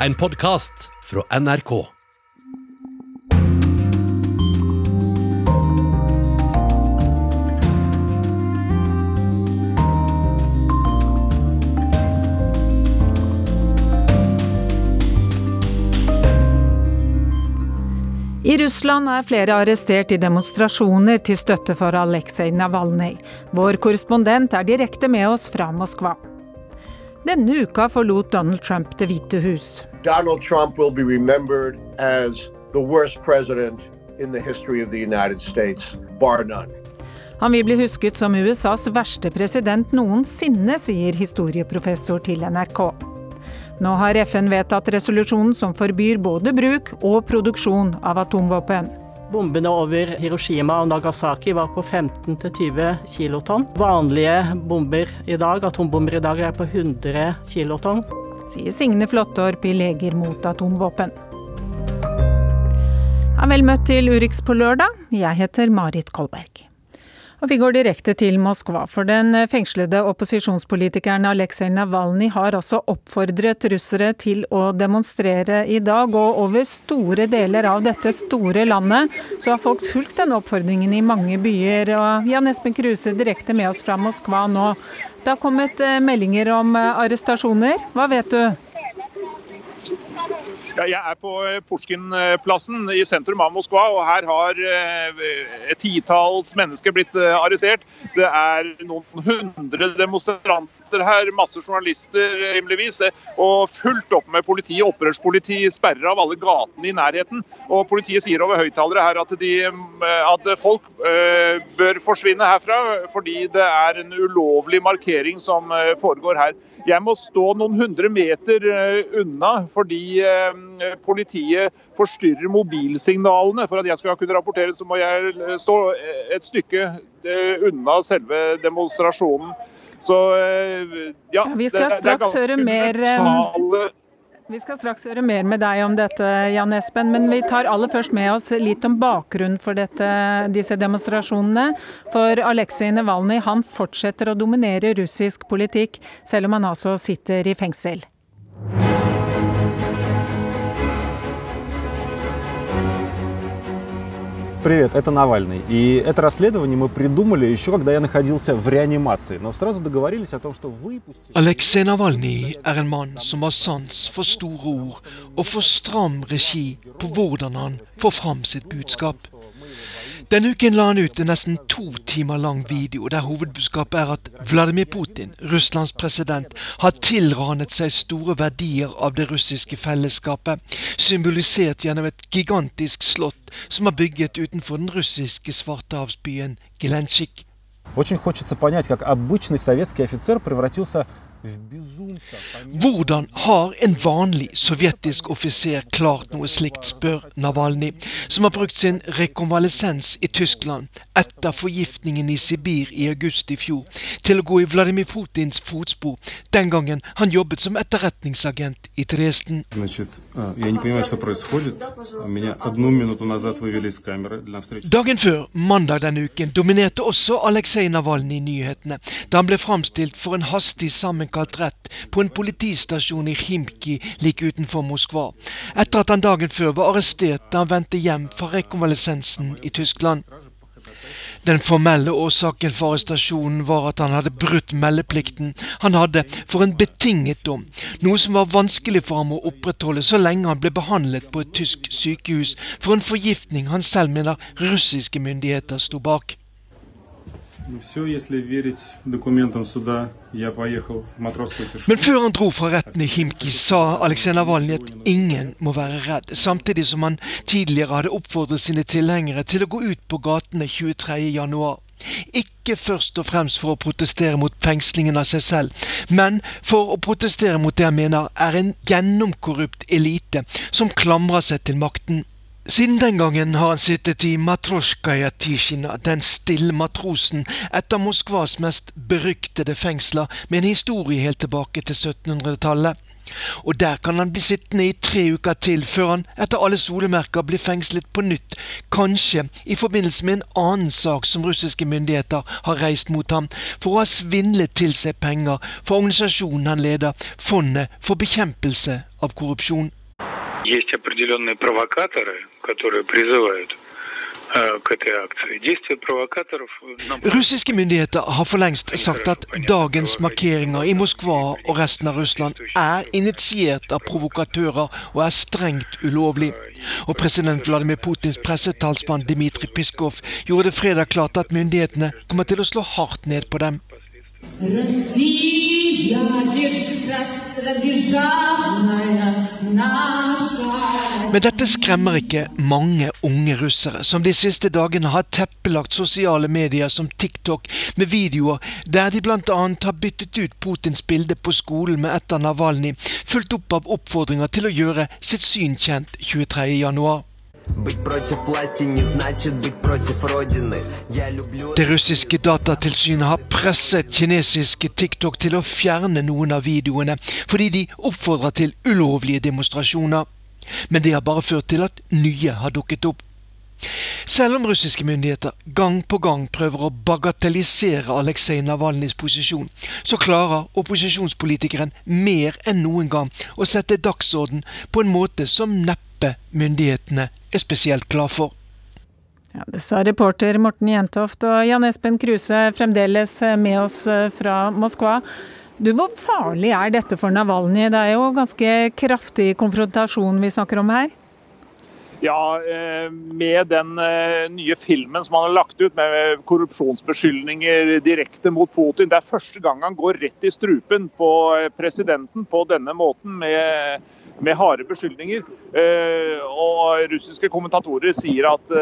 En podkast fra NRK. I Russland er flere arrestert i demonstrasjoner til støtte for Aleksej Navalnyj. Vår korrespondent er direkte med oss fra Moskva. Denne uka forlot Donald Trump Det hvite hus. Donald Trump will be remembered as the worst president in the history of the United States, bar none. Han vil bli husket som USAs verste president noensinne, sier historieprofessor til NRK. Nå har FN vedtatt resolusjonen som forbyr både bruk og produksjon av atomvåpen. Bombene over Hiroshima og Nagasaki var på 15-20 kilotonn. Vanlige bomber i dag, atombomber i dag, er på 100 kilotonn. Sier Signe Flåttorp i Leger mot atomvåpen. Ja, vel møtt til Urix på lørdag. Jeg heter Marit Kolberg. Og vi går direkte til Moskva, for den fengslede opposisjonspolitikeren Aleksej Navalnyj har altså oppfordret russere til å demonstrere i dag, og over store deler av dette store landet så har folk fulgt den oppfordringen i mange byer. Og Jan Espen Kruse direkte med oss fra Moskva nå. Det har kommet eh, meldinger om eh, arrestasjoner. Hva vet du? Ja, jeg er på eh, i sentrum av Moskva, og her har eh, et titalls mennesker blitt eh, arrestert. Det er noen hundre demonstranter her, masse journalister rimeligvis, og fullt opp med politi. Opprørspoliti sperrer av alle gatene i nærheten. Og politiet sier over høyttalere her at, de, at folk bør forsvinne herfra, fordi det er en ulovlig markering som foregår her. Jeg må stå noen hundre meter unna fordi politiet forstyrrer mobilsignalene. For at jeg skal kunne rapportere, så må jeg stå et stykke unna selve demonstrasjonen. Så ja, ja Vi skal straks høre mer vi skal straks høre mer med deg om dette, Jan Espen, men vi tar aller først med oss litt om bakgrunnen for dette, disse demonstrasjonene. For Aleksej Navalnyj han fortsetter å dominere russisk politikk, selv om han altså sitter i fengsel. Привет, это Навальный. И это расследование мы придумали еще, когда я находился в реанимации. Но сразу договорились о том, что выпустим... Алексей Навальny er en mann som har sans for store ord og for stram regi på hvordan han får fram sitt budskap. Denne uken la han ut en nesten to timer lang video der hovedbudskapet er at Vladimir Putin, Russlands president, har tilranet seg store verdier av det russiske fellesskapet, symbolisert gjennom et gigantisk slott som er bygget utenfor den russiske svartehavsbyen Gelenchik. Очень хочется понять, как обычный советский офицер превратился hvordan har en vanlig sovjetisk offiser klart noe slikt, spør Navalny, som har brukt sin rekonvalesens i Tyskland etter forgiftningen i Sibir i august i fjor, til å gå i Vladimir Putins fotspor, den gangen han jobbet som etterretningsagent i Dresden. Dagen før, mandag denne uken, dominerte også Aleksej Navalnyj nyhetene, da han ble framstilt for en hastig sammenkalt rett på en politistasjon i Khimki like utenfor Moskva, etter at han dagen før var arrestert da han vendte hjem fra rekonvalesensen i Tyskland. Den formelle årsaken for arrestasjonen var at han hadde brutt meldeplikten han hadde for en betinget dom, noe som var vanskelig for ham å opprettholde så lenge han ble behandlet på et tysk sykehus for en forgiftning han selv mener russiske myndigheter sto bak. Men før han dro fra retten i Himki, sa Aleksej Navalnyj at ingen må være redd, samtidig som han tidligere hadde oppfordret sine tilhengere til å gå ut på gatene 23.1. Ikke først og fremst for å protestere mot fengslingen av seg selv, men for å protestere mot det han mener er en gjennomkorrupt elite som klamrer seg til makten. Siden den gangen har han sittet i Matrosjkaja Tisjina, den stille matrosen, et av Moskvas mest beryktede fengsler, med en historie helt tilbake til 1700-tallet. Og der kan han bli sittende i tre uker til, før han etter alle solemerker blir fengslet på nytt, kanskje i forbindelse med en annen sak som russiske myndigheter har reist mot ham, for å ha svindlet til seg penger for organisasjonen han leder, Fondet for bekjempelse av korrupsjon. Есть определенные провокаторы, которые призывают Э, Russiske myndigheter har for lengst sagt at dagens markeringer i Moskva og resten av Russland er initiert av provokatører og er strengt ulovlig. Og president Vladimir Putins pressetalsmann Dmitrij Piskov gjorde det fredag klart at myndighetene kommer til å slå hardt ned på dem. Россия, Men dette skremmer ikke mange unge russere, som de siste dagene har teppelagt sosiale medier som TikTok med videoer der de bl.a. har byttet ut Putins bilde på skolen med et av Navalnyj, fulgt opp av oppfordringer til å gjøre sitt syn kjent 23.1. Det russiske datatilsynet har presset kinesiske TikTok til å fjerne noen av videoene, fordi de oppfordrer til ulovlige demonstrasjoner men det har bare ført til at nye har dukket opp. Selv om russiske myndigheter gang på gang prøver å bagatellisere Aleksej Navalnyjs posisjon, så klarer opposisjonspolitikeren mer enn noen gang å sette dagsorden på en måte som neppe myndighetene er spesielt glad for. Ja, det sa reporter Morten Jentoft og Jan Espen Kruse fremdeles med oss fra Moskva. Du, Hvor farlig er dette for Navalny? Det er jo ganske kraftig konfrontasjon vi snakker om her? Ja, eh, med den eh, nye filmen som han har lagt ut med korrupsjonsbeskyldninger direkte mot Putin. Det er første gang han går rett i strupen på eh, presidenten på denne måten med, med harde beskyldninger. Og russiske kommentatorer sier at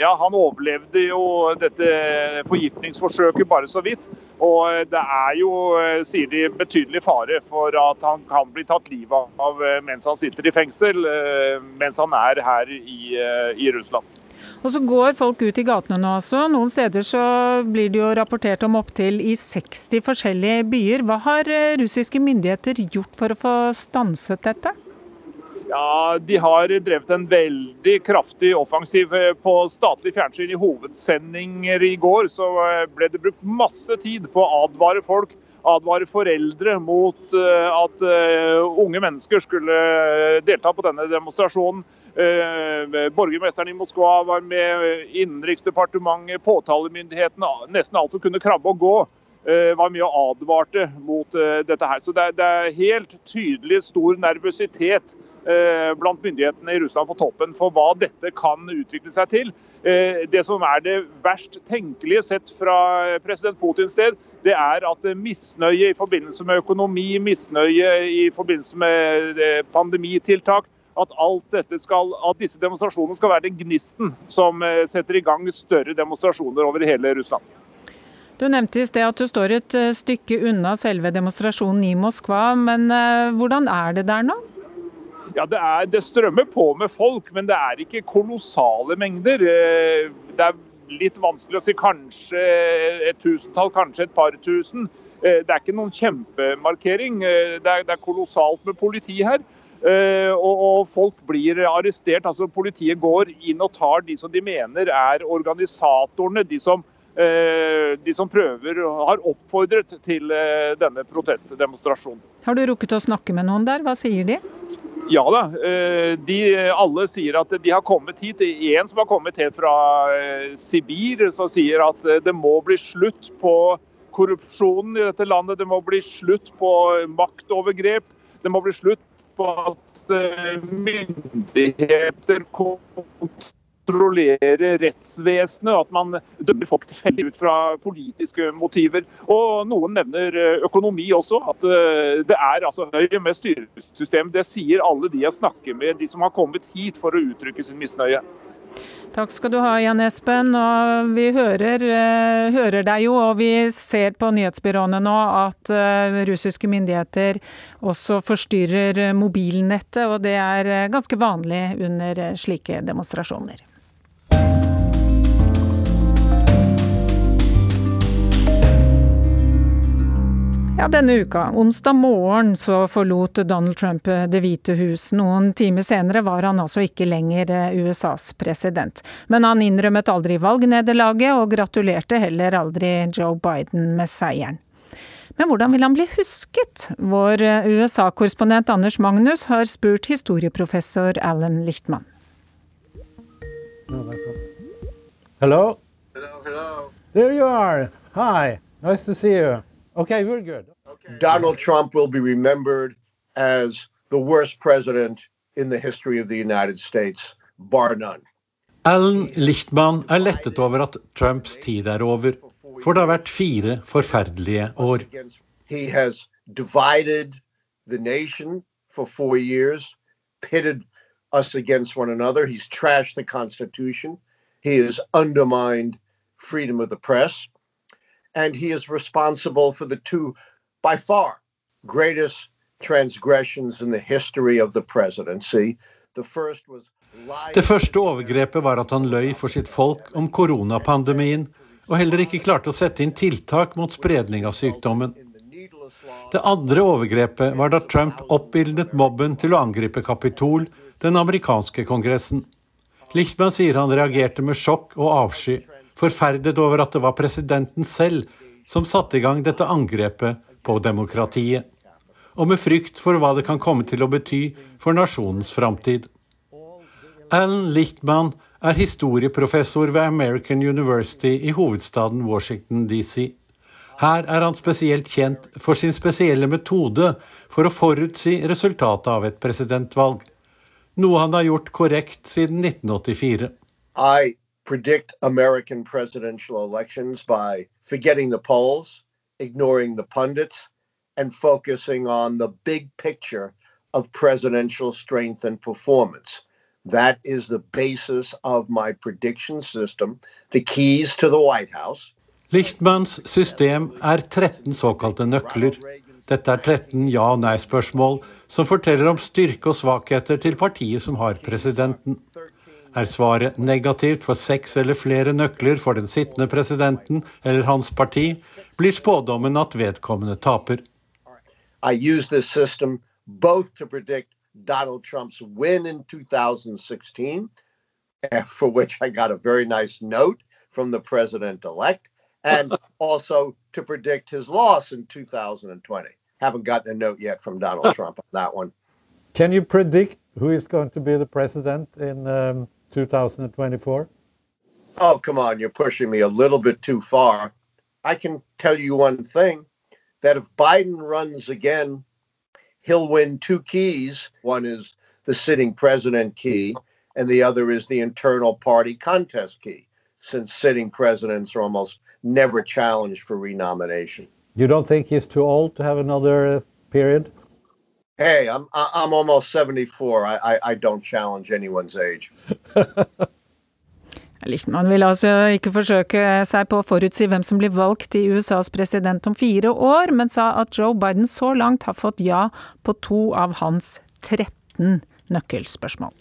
ja, han overlevde jo dette forgiftningsforsøket bare så vidt. Og det er jo, eh, sier de, betydelig fare for at han kan bli tatt livet av eh, mens han sitter i fengsel, eh, mens han er her i, i Russland. Og så går folk ut i gatene nå altså. Noen steder så blir det jo rapportert om opptil i 60 forskjellige byer. Hva har russiske myndigheter gjort for å få stanset dette? Ja, De har drevet en veldig kraftig offensiv eh, på statlig fjernsyn. I hovedsendinger i går så eh, ble det brukt masse tid på å advare folk, advare foreldre mot eh, at unge mennesker skulle delta på denne demonstrasjonen. Borgermesteren i Moskva var med, Innenriksdepartementet, påtalemyndighetene, nesten alt som kunne krabbe og gå var med og advarte mot dette her. Så det er, helt tydelig stor nervøsitet Eh, blant myndighetene i Russland på toppen for hva dette kan utvikle seg til. Eh, det som er det verst tenkelige sett fra president Putins sted, det er at misnøye i forbindelse med økonomi, misnøye i forbindelse med eh, pandemitiltak, at, alt dette skal, at disse demonstrasjonene skal være den gnisten som setter i gang større demonstrasjoner over hele Russland. Du nevnte i sted at du står et stykke unna selve demonstrasjonen i Moskva, men hvordan er det der nå? Ja, det, er, det, strømmer på med folk, men det er ikke kolossale mengder. Eh, det er litt vanskelig å si kanskje et tusentall, kanskje et par tusen. Eh, det er ikke noen kjempemarkering. Eh, det er, det er kolossalt med politi her. Og, og, folk blir arrestert. altså Politiet går inn og tar de som de mener er organisatorene. De som, de som prøver, har oppfordret til denne protestdemonstrasjonen. Har du rukket å snakke med noen der? Hva sier de? Ja da. Eh, de, alle sier at de har kommet hit. En som har kommet helt fra eh, Sibir, som sier at eh, det må bli slutt på korrupsjonen i dette landet. Det må bli slutt på maktovergrep. Det må bli slutt på at myndigheter kontrollerer rettsvesenet, at man dømmer folk tilfeldig ut fra politiske motiver. Og Noen nevner eh, økonomi også, at eh, det er altså nøye med styresystem. Det sier alle de jeg snakker med, de som har kommet hit for å uttrykke sin misnøye. Takk skal du ha, Jan Espen. Og vi hører, uh, hører, deg jo, og vi ser på nyhetsbyråene nå at uh, russiske myndigheter også forstyrrer mobilnettet, og det er ganske vanlig under slike demonstrasjoner. Ja, denne uka, onsdag morgen, så forlot Donald Trump Det hvite hus. Noen timer senere var han altså ikke lenger eh, USAs president. Men han innrømmet aldri valgnederlaget, og gratulerte heller aldri Joe Biden med seieren. Men hvordan vil han bli husket? Vår eh, USA-korrespondent Anders Magnus har spurt historieprofessor Alan Lichtmann. Hello? Hello, hello. There you are. Hi. Nice to see you. Okay, we're good. Donald Trump will be remembered as the worst president in the history of the United States, bar none. Alan Lichtman er lettet over at Trumps tid er over, for det har vært fire forferdelige år. He has divided the nation for four years, pitted us against one another. He's trashed the Constitution. He has undermined freedom of the press. And he is responsible for the two, by far, greatest transgressions in the history of the presidency. The first was Det første overgrepet var at han løy for sitt folk om koronapandemien, og heller ikke klarte å sette inn tiltak mot spredning av sykdommen. Det andre overgrepet var da Trump oppildnet mobben til å angripe Kapitol, den amerikanske kongressen. Lichtman sier han reagerte med sjokk og avsky, forferdet over at det var presidenten selv som satte i gang dette angrepet på demokratiet, og med frykt for hva det kan komme til å bety for nasjonens framtid. Alan Lichtman er historieprofessor ved American University i hovedstaden Washington DC. Her er han spesielt kjent for sin spesielle metode for å forutsi resultatet av et presidentvalg, noe han har gjort korrekt siden 1984. I predict American presidential elections by forgetting the polls, ignoring the pundits, and focusing on the big picture of presidential strength and performance. That is the basis of my prediction system, the keys to the White House. Lichtmans system er 13 såkalte nøkler. Dette er 13 ja- og nei-spørsmål som forteller om styrke og svakheter til partiet som har presidenten. Er svaret negativt for seks eller flere nøkler for den sittende presidenten eller hans parti, blir spådommen at vedkommende taper. I use this system both to predict Donald Trump's win in 2016, eh, for which I got a very nice note from the president elect, and also to predict his loss in 2020. Haven't gotten a note yet from Donald Trump on that one. Can you predict who is going to be the president in um, 2024? Oh, come on, you're pushing me a little bit too far. I can tell you one thing that if Biden runs again, he'll win two keys. One is the sitting president key, and the other is the internal party contest key, since sitting presidents are almost never challenged for renomination. You don't think he's too old to have another uh, period? Hey, I'm I'm almost 74. I I, I don't challenge anyone's age. Lichtmann vil altså ikke forsøke seg på å forutsi hvem som blir valgt i USAs president om fire år, men sa at Joe Biden så langt har fått ja på to av hans 13 nøkkelspørsmål.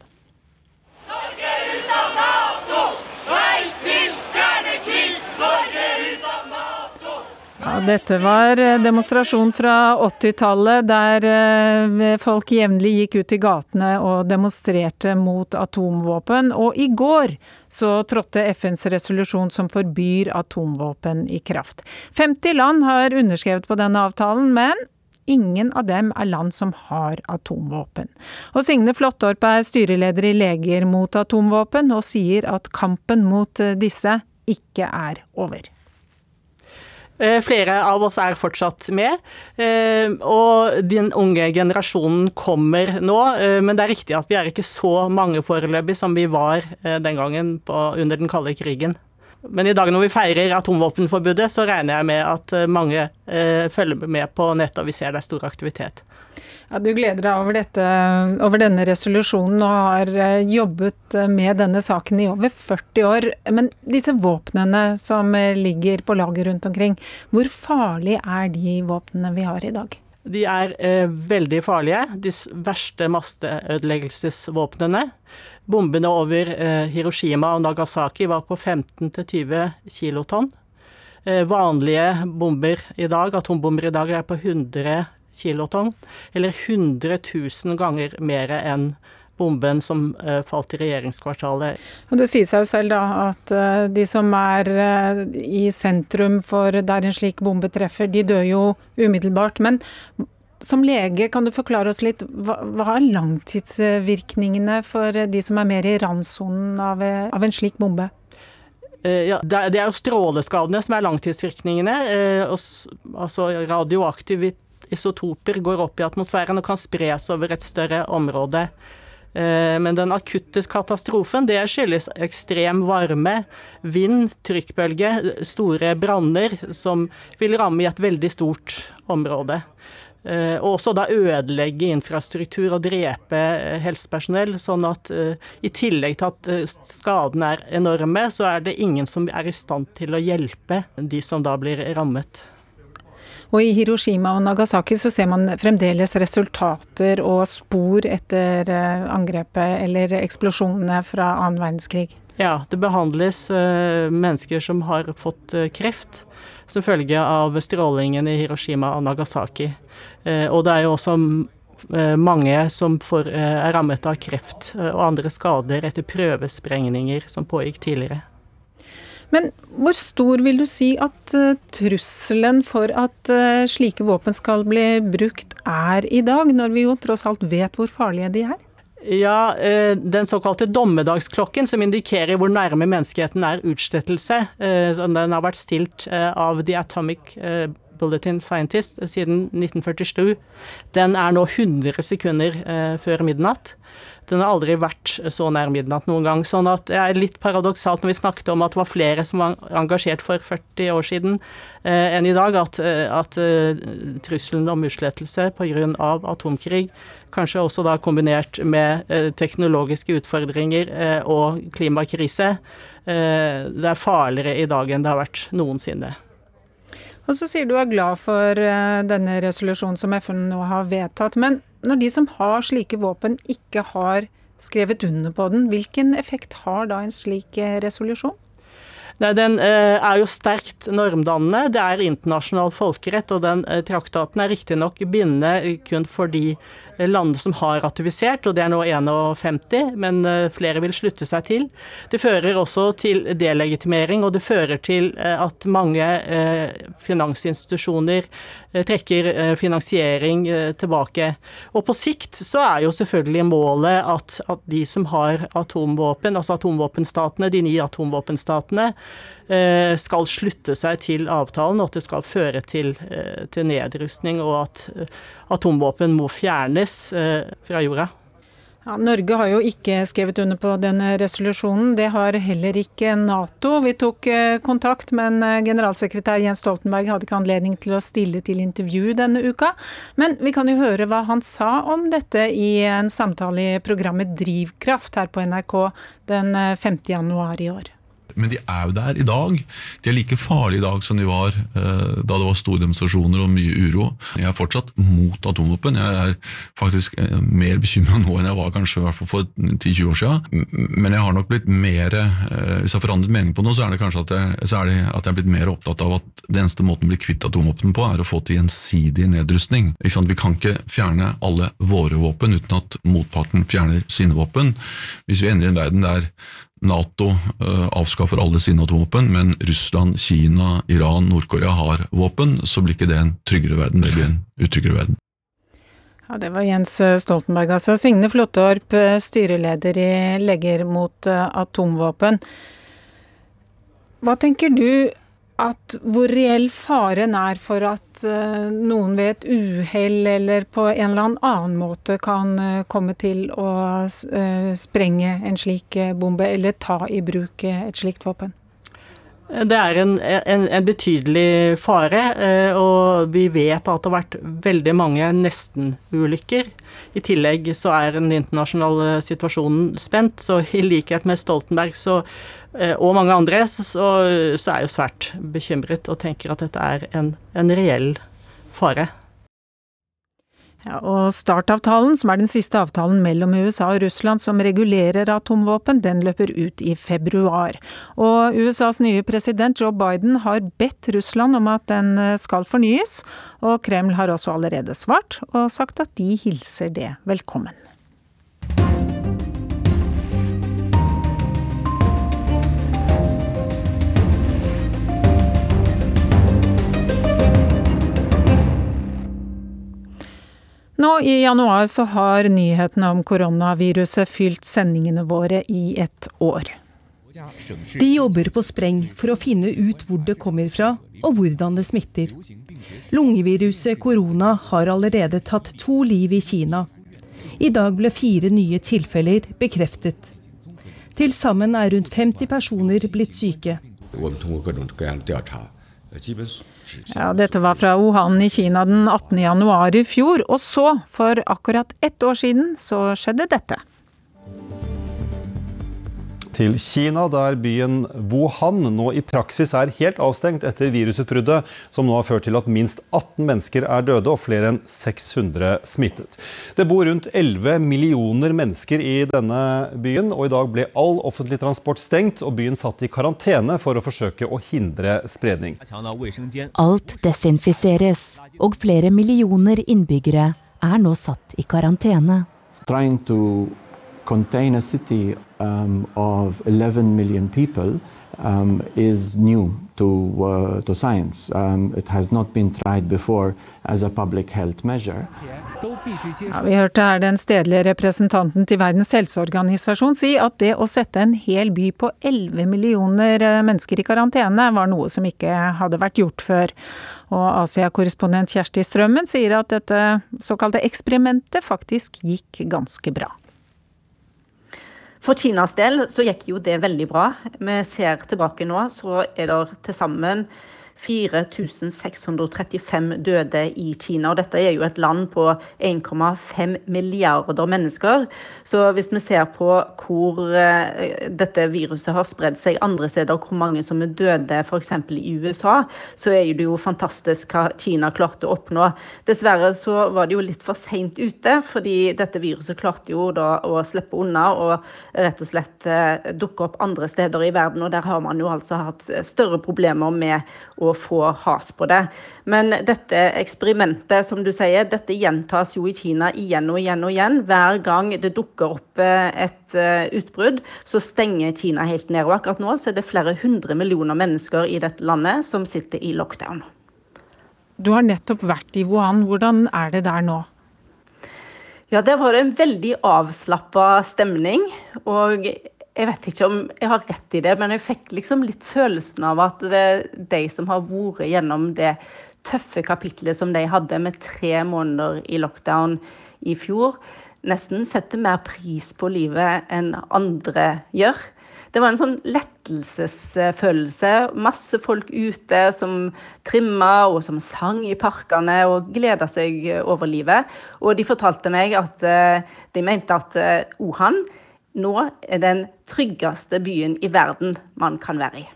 Ja, dette var demonstrasjon fra 80-tallet, der eh, folk jevnlig gikk ut i gatene og demonstrerte mot atomvåpen. Og i går så trådte FNs resolusjon som forbyr atomvåpen i kraft. 50 land har underskrevet på denne avtalen, men ingen av dem er land som har atomvåpen. Og Signe Flåttorp er styreleder i Leger mot atomvåpen, og sier at kampen mot eh, disse ikke er over. Eh, Flere av oss er fortsatt med, eh, og den unge generasjonen kommer nå. eh, Men det er riktig at vi er ikke så mange foreløpig som vi var den gangen på, under den kalde krigen. Men i dag når vi feirer atomvåpenforbudet, så regner jeg med at mange følger med på nettet, og vi ser det er stor aktivitet. Ja, du gleder deg over, dette, over denne resolusjonen og har eh, jobbet eh, med denne saken i over 40 år. Men disse våpnene som eh, ligger på lager rundt omkring, hvor farlig er de våpnene vi har i dag? De er eh, veldig farlige, de verste masseødeleggelsesvåpnene. Bombene over eh, Hiroshima og Nagasaki var på 15-20 kilotonn. vanlige bomber i dag, atombomber i dag, er på 100 kilotonn, eller 100 000 ganger mer enn bomben som uh, falt i regjeringskvartalet. Og Det sier seg jo selv da at uh, de som er uh, i sentrum for der en slik bombe treffer, de dør jo umiddelbart. Men som lege, kan du forklare oss litt, hva, hva er langtidsvirkningene for de som er mer i randsonen av, av en slik bombe? Ja, det er jo stråleskadene som er langtidsvirkningene. Altså radioaktive isotoper går opp i atmosfæren og kan spres over et større område. Men den akutte katastrofen det skyldes ekstrem varme, vind, trykkbølge, store branner som vil ramme i et veldig stort område. Uh, og også da ødelegge infrastruktur og drepe uh, helsepersonell. Sånn at i tillegg til at skadene er enorme, så er det ingen som er i stand til å hjelpe de som da blir rammet. Og i Hiroshima og Nagasaki så ser man fremdeles resultater og spor etter angrepet eller eksplosjonene fra annen verdenskrig. Ja, det behandles mennesker som har fått kreft som følge av strålingen i Hiroshima og Nagasaki. Eh, og det er jo også eh, mange som eh, er rammet av kreft og andre skader etter prøvesprengninger som pågikk tidligere. Men hvor stor vil du si at trusselen for at slike våpen skal bli brukt er i dag, når vi jo tross alt vet hvor farlige de er? Ja, eh, Den såkalte dommedagsklokken, som indikerer hvor nærme menneskeheten er utslettelse, eh, den har vært stilt eh, av The Atomic Bulletin Scientist siden 1947, den er nå 100 sekunder før midnatt. Den har aldri vært så nær midnatt noen gang. Sånn at det er litt paradoksalt når vi snakket om at det var flere som var engasjert for 40 år siden eh, enn i dag, at, eh, at uh, trusselen om utslettelse pga. atomkrig, kanskje også da kombinert med uh, teknologiske utfordringer uh, og klimakrise, det er farligere i dag enn det har vært noensinne. Og så sier du er glad for denne resolusjonen som FN nå har vedtatt. Men når de som har slike våpen, ikke har skrevet under på den, hvilken effekt har da en slik eh, resolusjon? Nei, Den eh, er jo sterkt normdannende. Det er internasjonal folkerett, og den eh, traktaten er riktignok bindende kun for de eh, landene som har ratifisert, og det er nå 51, men eh, flere vil slutte seg til. Det fører også til delegitimering, og det fører til eh, at mange finansinstitusjoner trekker finansiering tilbake. Og på sikt så er jo selvfølgelig målet at, at de som har atomvåpen, altså atomvåpenstatene, de ni atomvåpenstatene, Eh, skal slutte seg til avtalen, og at det skal føre til, eh, til nedrustning, og at eh, atomvåpen må fjernes fra jorda. Ja, Norge har jo ikke skrevet under på denne resolusjonen. Det har heller ikke Nato. Vi tok kontakt, men generalsekretær Jens Stoltenberg hadde ikke anledning til å stille til intervju denne uka. Men vi kan jo høre hva han sa om dette i en samtale i programmet Drivkraft her på NRK den 5. januar i år. Men de er jo der i dag. De er like farlige i dag som de var eh, da det var store demonstrasjoner og mye uro. Jeg er fortsatt mot atomvåpen. Jeg er faktisk uh, mer bekymra nå enn jeg var kanskje hvert fall for 10-20 år siden. Men jeg har nok blitt mer eh, Hvis jeg har forandret mening på noe, så er det kanskje at jeg, er, det at jeg er blitt mer opptatt av at den eneste måten å bli kvitt atomvåpen på, er å få til gjensidig nedrustning. Vi kan ikke fjerne alle våre våpen uten at motparten fjerner sine våpen. Hvis vi endrer en verden der Nato uh, avskaffer alle sine atomvåpen, men Russland, Kina, Iran, Nord-Korea har våpen, så blir ikke det en tryggere verden, det blir en utryggere verden. Ja, Det var Jens Stoltenberg, altså. Signe Flåttorp, eh, styreleder i Legger mot atomvåpen. Hva tenker du at hvor reell faren er for at uh, noen ved et uhell eller på en eller annen måte kan uh, komme til å uh, sprenge en slik bombe eller ta i bruk et slikt våpen? Det er en, en, en, betydelig fare, og vi vet at det har vært veldig mange nesten-ulykker. I tillegg så er den internasjonale situasjonen spent, så i likhet med Stoltenberg så Eh, og mange andre, så, så, er jeg jo svært bekymret og tenker at dette er en, en reell fare. Ja, og Startavtalen, som er den siste avtalen mellom USA og Russland som regulerer atomvåpen, den løper ut i februar. Og USAs nye president Joe Biden har bedt Russland om at den skal fornyes, og Kreml har også allerede svart og sagt at de hilser det velkommen. Nå i januar så har nyhetene om koronaviruset fylt sendingene våre i et år. De jobber på spreng for å finne ut hvor det kommer fra og hvordan det smitter. Lungeviruset korona har allerede tatt to liv i Kina. I dag ble fire nye tilfeller bekreftet. Til sammen er rundt 50 personer blitt syke. Ja, dette var fra Wuhan i Kina den 18. januar i fjor, og så, for akkurat ett år siden, så skjedde dette til Kina, der byen Wuhan nå i praksis er helt avstengt etter virusutbruddet, som nå har ført til at minst 18 mennesker er døde og flere enn 600 smittet. Det bor rundt 11 millioner mennesker i denne byen, og i dag ble all offentlig transport stengt og byen satt i karantene for å forsøke å hindre spredning. Alt desinfiseres, og flere millioner innbyggere er nå satt i karantene. Um, of 11 million people um, is new to, uh, to science. Um, it has not been tried before as a public health measure. Ja, vi hørte her den stedlige representanten til Verdens helseorganisasjon si at det å sette en hel by på 11 millioner eh, mennesker i karantene var noe som ikke hadde vært gjort før. Og Asia-korrespondent Kjersti Strømmen sier at dette såkalte eksperimentet faktisk gikk ganske bra. For Kinas del så gikk jo det veldig bra. Vi ser tilbake nå, så er det til sammen 4635 døde i Kina. og Dette er jo et land på 1,5 milliarder mennesker. Så hvis vi ser på hvor eh, dette viruset har spredd seg andre steder, hvor mange som er døde f.eks. i USA, så er det jo fantastisk hva Kina klarte å oppnå. Dessverre så var det jo litt for seint ute, fordi dette viruset klarte jo da å slippe unna og rett og slett eh, dukke opp andre steder i verden. Og der har man jo altså hatt større problemer med å få has på det. Men dette eksperimentet, som du sier, dette gjentas jo i Kina igjen og igjen og igjen. Hver gang det dukker opp eh, et eh, utbrudd, så stenger Kina helt ned. Og akkurat nå så er det flere hundre millioner mennesker i dette landet som sitter i lockdown. Du har nettopp vært i Wuhan. Hvordan er det der nå? Ja, Der var det en veldig avslappa stemning. Og jeg vet ikke om jeg har rett i det, men jeg fikk liksom litt følelsen av at det er de som har vært gjennom det tøffe kapitlet som de hadde med tre måneder i lockdown i fjor, nesten setter mer pris på livet enn andre gjør. Det var en sånn lettelsesfølelse. Masse folk ute som trimma og som sang i parkene og gleda seg over livet. Og de fortalte meg at eh, de mente at eh, Wuhan nå er den tryggeste byen i verden man kan være i.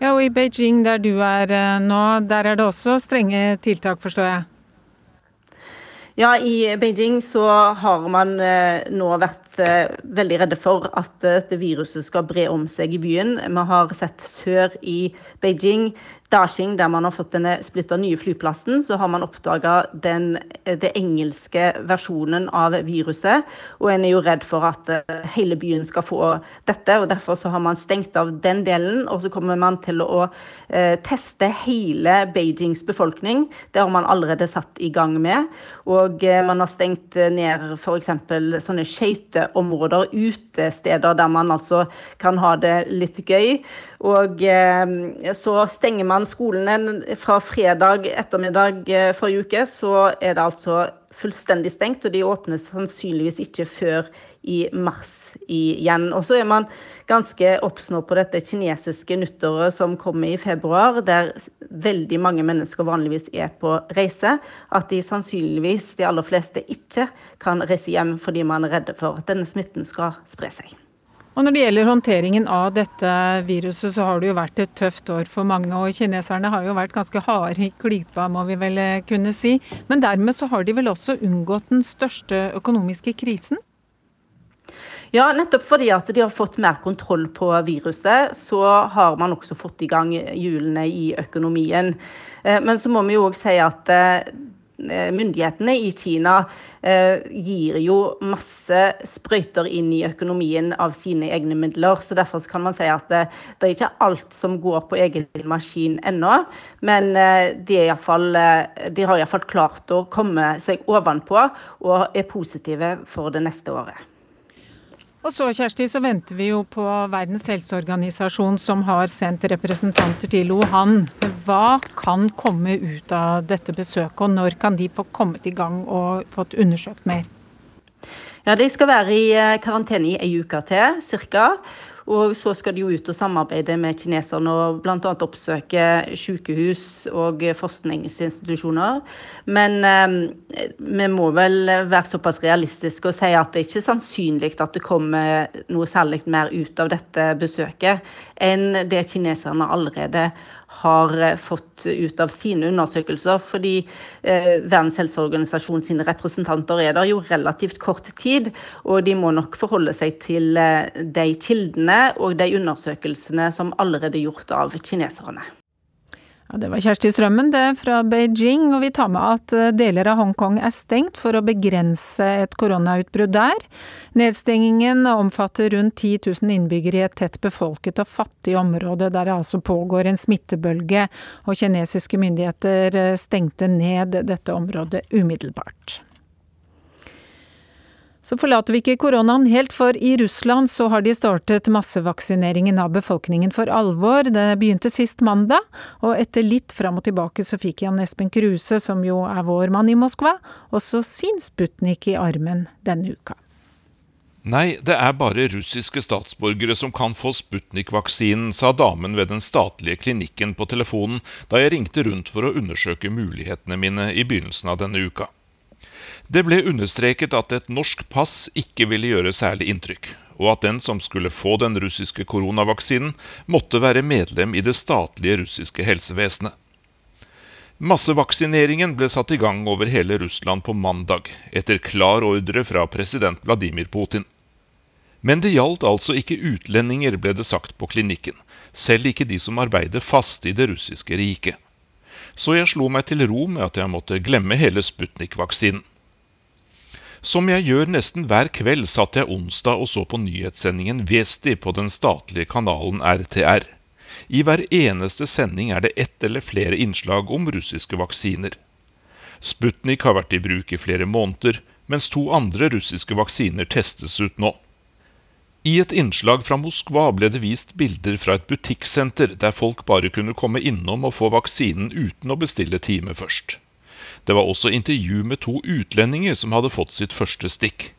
Ja, og I Beijing, der du er eh, nå, der er det også strenge tiltak, forstår jeg? Ja, i Beijing så har man eh, nå vært eh, veldig redde for at dette viruset skal bre om seg i byen. Vi har sett sør i Beijing Dashing, der man har fått denne splitter nye flyplassen, så har man oppdaga den engelske versjonen av viruset. Og en er jo redd for at eh, hele byen skal få dette, og derfor så har man stengt av den delen. Og så kommer man til å eh, teste hele Beijings befolkning. Det har man allerede satt i gang med. Og eh, man har stengt ned f.eks. sånne skøyteområder, utesteder der man altså kan ha det litt gøy. Og eh, så stenger man skolene fra fredag ettermiddag eh, forrige uke, så er det altså fullstendig stengt, og de åpnes sannsynligvis ikke før i mars igjen. Og så er man ganske obs nå på dette kinesiske nyttåret som kommer i februar, der veldig mange mennesker vanligvis er på reise. At de sannsynligvis, de aller fleste, ikke kan reise hjem fordi man er redde for at denne smitten skal spre seg. Og Når det gjelder håndteringen av dette viruset, så har det jo vært et tøft år for mange. Og kineserne har jo vært ganske harde i klypa, må vi vel eh, kunne si. Men dermed så har de vel også unngått den største økonomiske krisen? Ja, nettopp fordi at de har fått mer kontroll på viruset, så har man også fått i gang hjulene i økonomien. Eh, men så må vi jo òg si at eh, myndighetene i Kina eh, gir jo masse sprøyter inn i økonomien av sine egne midler. så Derfor kan man si at det, det er ikke alt som går på egen maskin ennå. Men eh, de, fall, de har iallfall klart å komme seg ovenpå og er positive for det neste året. Og så Kjersti, så venter vi jo på Verdens helseorganisasjon som har sendt representanter til Wuhan. Hva kan komme ut av dette besøket, og når kan de få kommet i gang og fått undersøkt mer? Ja, De skal være i eh, karantene i ei uke til ca. Og så skal de jo ut og samarbeide med kineserne og bl.a. oppsøke sykehus og forskningsinstitusjoner. Men eh, vi må vel være såpass realistiske og si at det er ikke sannsynlig at det kommer noe særlig mer ut av dette besøket enn det kineserne allerede har eh, fått ut av sine undersøkelser. Fordi eh, Verdens helseorganisasjon sine representanter er der jo relativt kort tid. Og de må nok forholde seg til eh, de kildene og de undersøkelsene som allerede er gjort av kineserne. Ja, det var Kjersti Strømmen det fra Beijing, og vi tar med at eh, deler av Hongkong er stengt for å begrense et koronautbrudd der. Nedstengingen omfatter rundt 10 000 innbyggere i et tett befolket og fattig område der det altså pågår en smittebølge, og kinesiske myndigheter eh, stengte ned dette området umiddelbart. Så forlater vi ikke koronaen helt, for i Russland så har de startet massevaksineringen av befolkningen for alvor. Det begynte sist mandag, og etter litt fram og tilbake så fikk Jan Espen Kruse, som jo er vår mann i Moskva, også sin Sputnik i armen denne uka. Nei, det er bare russiske statsborgere som kan få Sputnik-vaksinen, sa damen ved den statlige klinikken på telefonen da jeg ringte rundt for å undersøke mulighetene mine i begynnelsen av denne uka. Det ble understreket at et norsk pass ikke ville gjøre særlig inntrykk, og at den som skulle få den russiske koronavaksinen, måtte være medlem i det statlige russiske helsevesenet. Massevaksineringen ble satt i gang over hele Russland på mandag, etter klar ordre fra president Vladimir Putin. Men det gjaldt altså ikke utlendinger, ble det sagt på klinikken, selv ikke de som arbeider fast i det russiske riket. Så jeg slo meg til ro med at jeg måtte glemme hele Sputnik-vaksinen. Som jeg gjør nesten hver kveld, satt jeg onsdag og så på nyhetssendingen Vesti på den statlige kanalen RTR. I hver eneste sending er det ett eller flere innslag om russiske vaksiner. Sputnik har vært i bruk i flere måneder, mens to andre russiske vaksiner testes ut nå. I et innslag fra Moskva ble det vist bilder fra et butikksenter der folk bare kunne komme innom og få vaksinen uten å bestille time først. Det var også intervju med to utlendinger som hadde fått sitt første stikk.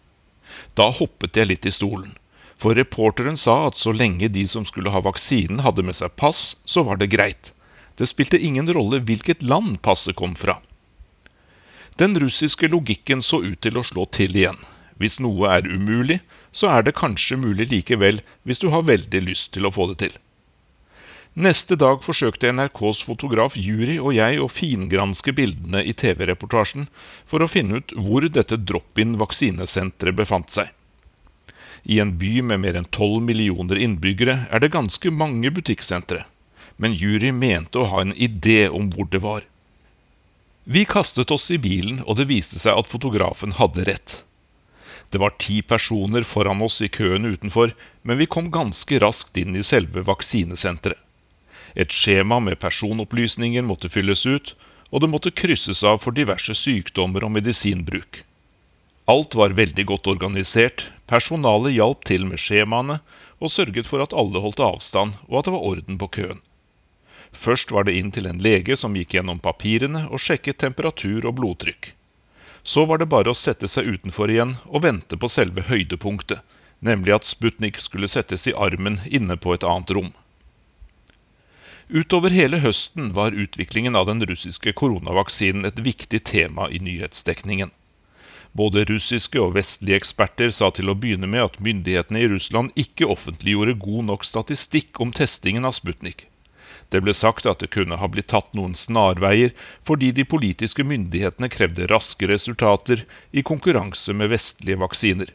Da hoppet jeg litt i stolen, for reporteren sa at så lenge de som skulle ha vaksinen hadde med seg pass, så var det greit. Det spilte ingen rolle hvilket land passet kom fra. Den russiske logikken så ut til å slå til igjen. Hvis noe er umulig, så er det kanskje mulig likevel hvis du har veldig lyst til å få det til. Neste dag forsøkte NRKs fotograf Jury og jeg å fingranske bildene i TV-reportasjen for å finne ut hvor dette drop-in-vaksinesenteret befant seg. I en by med mer enn 12 millioner innbyggere er det ganske mange butikksentre, men Jury mente å ha en idé om hvor det var. Vi kastet oss i bilen, og det viste seg at fotografen hadde rett. Det var ti personer foran oss i køen utenfor, men vi kom ganske raskt inn i selve vaksinesenteret. Et skjema med personopplysninger måtte fylles ut, og det måtte krysses av for diverse sykdommer og medisinbruk. Alt var veldig godt organisert, personalet hjalp til med skjemaene og sørget for at alle holdt avstand og at det var orden på køen. Først var det inn til en lege som gikk gjennom papirene og sjekket temperatur og blodtrykk. Så var det bare å sette seg utenfor igjen og vente på selve høydepunktet, nemlig at Sputnik skulle settes i armen inne på et annet rom. Utover hele høsten var utviklingen av den russiske koronavaksinen et viktig tema i nyhetsdekningen. Både russiske og vestlige eksperter sa til å begynne med at myndighetene i Russland ikke offentliggjorde god nok statistikk om testingen av Sputnik. Det ble sagt at det kunne ha blitt tatt noen snarveier fordi de politiske myndighetene krevde raske resultater i konkurranse med vestlige vaksiner.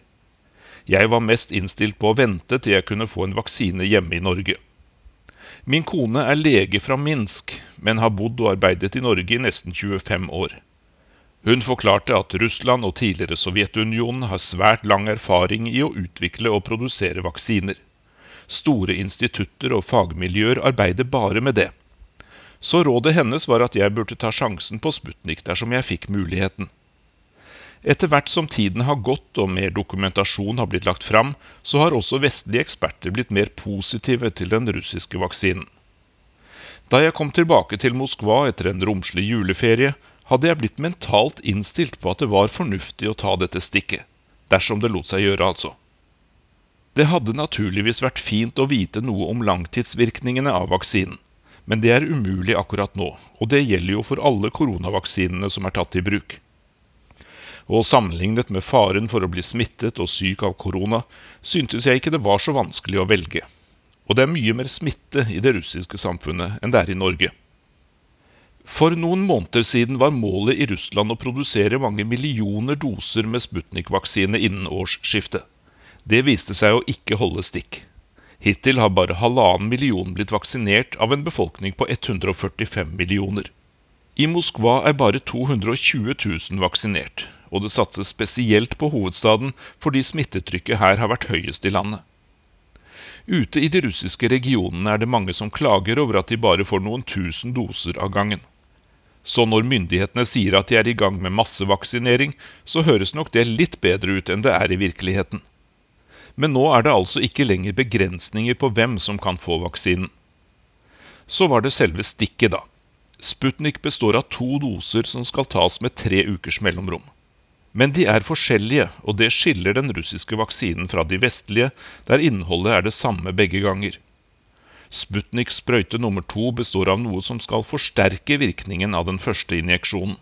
Jeg var mest innstilt på å vente til jeg kunne få en vaksine hjemme i Norge. Min kone er lege fra Minsk, men har bodd og arbeidet i Norge i nesten 25 år. Hun forklarte at Russland og tidligere Sovjetunionen har svært lang erfaring i å utvikle og produsere vaksiner. Store institutter og fagmiljøer arbeider bare med det. Så rådet hennes var at jeg burde ta sjansen på Sputnik dersom jeg fikk muligheten. Etter hvert som tiden har gått og mer dokumentasjon har blitt lagt fram, så har også vestlige eksperter blitt mer positive til den russiske vaksinen. Da jeg kom tilbake til Moskva etter en romslig juleferie, hadde jeg blitt mentalt innstilt på at det var fornuftig å ta dette stikket. Dersom det lot seg gjøre, altså. Det hadde naturligvis vært fint å vite noe om langtidsvirkningene av vaksinen, men det er umulig akkurat nå, og det gjelder jo for alle koronavaksinene som er tatt i bruk. Og sammenlignet med faren for å bli smittet og syk av korona, syntes jeg ikke det var så vanskelig å velge. Og det er mye mer smitte i det russiske samfunnet enn det er i Norge. For noen måneder siden var målet i Russland å produsere mange millioner doser med Sputnik-vaksine innen årsskiftet. Det viste seg å ikke holde stikk. Hittil har bare halvannen million blitt vaksinert av en befolkning på 145 millioner. I Moskva er bare 220 000 vaksinert, og det satses spesielt på hovedstaden fordi smittetrykket her har vært høyest i landet. Ute i de russiske regionene er det mange som klager over at de bare får noen tusen doser av gangen. Så når myndighetene sier at de er i gang med massevaksinering, så høres nok det litt bedre ut enn det er i virkeligheten. Men nå er det altså ikke lenger begrensninger på hvem som kan få vaksinen. Så var det selve stikket, da. Sputnik består av to doser som skal tas med tre ukers mellomrom. Men de er forskjellige, og det skiller den russiske vaksinen fra de vestlige, der innholdet er det samme begge ganger. Sputniks sprøyte nummer to består av noe som skal forsterke virkningen av den første injeksjonen.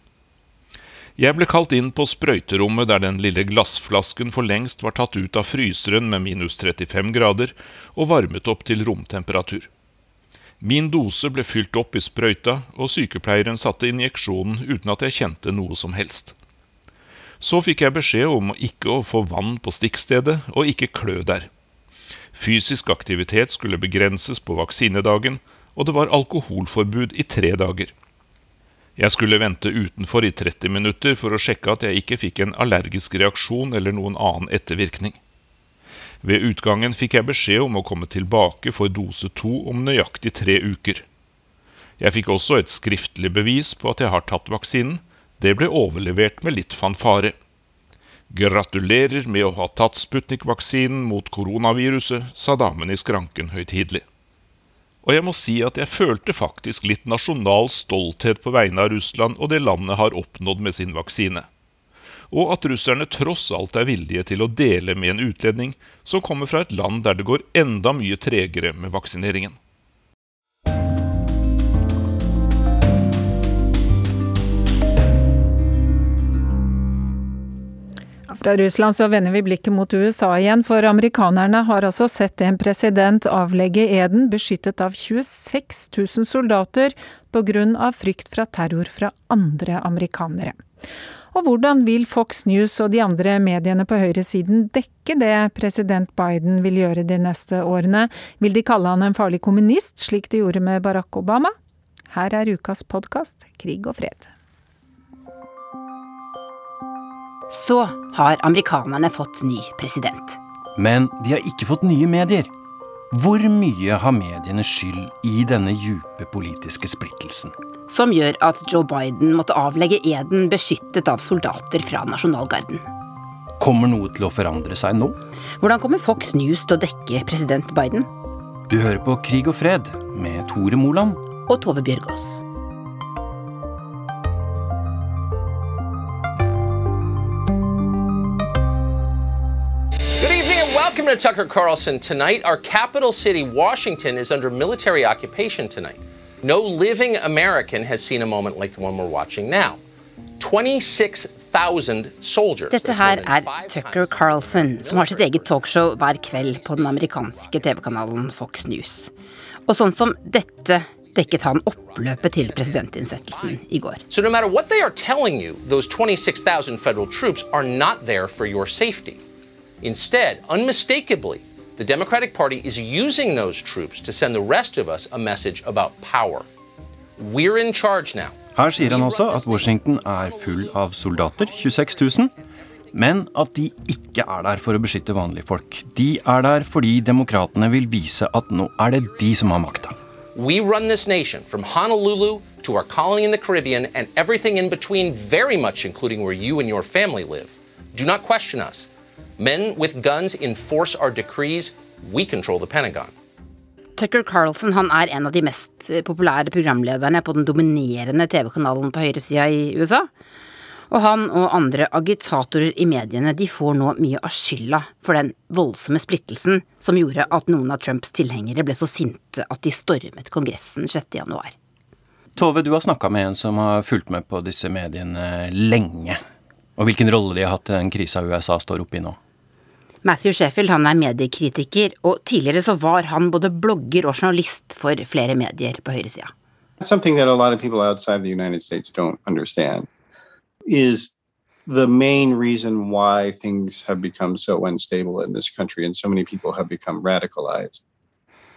Jeg ble kalt inn på sprøyterommet der den lille glassflasken for lengst var tatt ut av fryseren med minus 35 grader og varmet opp til romtemperatur. Min dose ble fylt opp i sprøyta, og sykepleieren satte injeksjonen uten at jeg kjente noe som helst. Så fikk jeg beskjed om ikke å få vann på stikkstedet og ikke klø der. Fysisk aktivitet skulle begrenses på vaksinedagen, og det var alkoholforbud i tre dager. Jeg skulle vente utenfor i 30 minutter for å sjekke at jeg ikke fikk en allergisk reaksjon eller noen annen ettervirkning. Ved utgangen fikk jeg beskjed om å komme tilbake for dose to om nøyaktig tre uker. Jeg fikk også et skriftlig bevis på at jeg har tatt vaksinen. Det ble overlevert med litt fanfare. Gratulerer med å ha tatt Sputnik-vaksinen mot koronaviruset, sa damen i skranken høytidelig. Og jeg må si at jeg følte faktisk litt nasjonal stolthet på vegne av Russland og det landet har oppnådd med sin vaksine. Og at russerne tross alt er villige til å dele med en utlending som kommer fra et land der det går enda mye tregere med vaksineringen. Fra Russland så vender vi blikket mot USA igjen, for amerikanerne har altså sett en president avlegge eden beskyttet av 26 000 soldater pga. frykt fra terror fra andre amerikanere. Og hvordan vil Fox News og de andre mediene på høyresiden dekke det president Biden vil gjøre de neste årene? Vil de kalle han en farlig kommunist, slik de gjorde med Barack Obama? Her er ukas podkast Krig og fred. Så har amerikanerne fått ny president. Men de har ikke fått nye medier. Hvor mye har mediene skyld i denne djupe politiske splittelsen? Som gjør at Joe Biden måtte avlegge eden beskyttet av soldater fra nasjonalgarden. Kommer noe til å forandre seg nå? Hvordan kommer Fox News til å dekke president Biden? Du hører på Krig og fred med Tore Moland. Og Tove Bjørgaas. Welcome to Tucker Carlson tonight. Our capital city, Washington, is under military occupation tonight. No living American has seen a moment like the one we're watching now. 26,000 soldiers. Dette her er Tucker Carlson, som har sitt eget talkshow hver kveld på den amerikanske TV-kanalen Fox News. Og sånn som dette dekket han oppløpet til presidentinnsettelsen i går. So no matter what they are telling you, those 26,000 federal troops are not there for your safety. Instead, unmistakably, the Democratic Party is using those troops to send the rest of us a message about power. We're in charge now. Her sier han også at Washington er full av soldater, 26 000, men at de ikke er der for å beskytte vanlige folk. De er der fordi demokratene vil vise at nå er det de som har makta. We run this nation from Honolulu to our colony in the Caribbean and everything in between, very much including where you and your family live. Do not question us. Men with guns enforce our decrees. We control the Pentagon. Tucker Carlson han er en av de mest populære programlederne på den dominerende TV-kanalen på høyresida i USA. Og han og andre agitatorer i mediene de får nå mye av skylda for den voldsomme splittelsen som gjorde at noen av Trumps tilhengere ble så sinte at de stormet Kongressen 6.1. Tove, du har snakka med en som har fulgt med på disse mediene lenge. Og hvilken rolle de har hatt i den krisa USA står oppe i nå? Matthew Sheffield han er mediekritiker, og tidligere så var han både blogger og journalist for flere medier på høyresida. Something that a lot of people outside the United States don't understand is the main reason why things have become so unstable in this country and so many people have become radicalized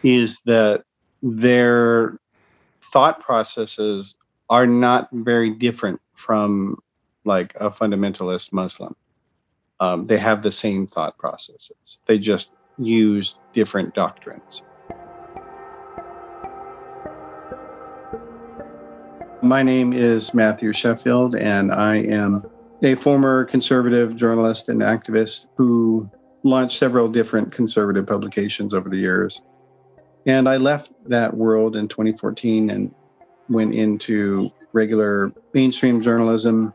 is that their thought processes are not very different from like a fundamentalist Muslim. Um, they have the same thought processes. They just use different doctrines. My name is Matthew Sheffield, and I am a former conservative journalist and activist who launched several different conservative publications over the years. And I left that world in 2014 and went into regular mainstream journalism.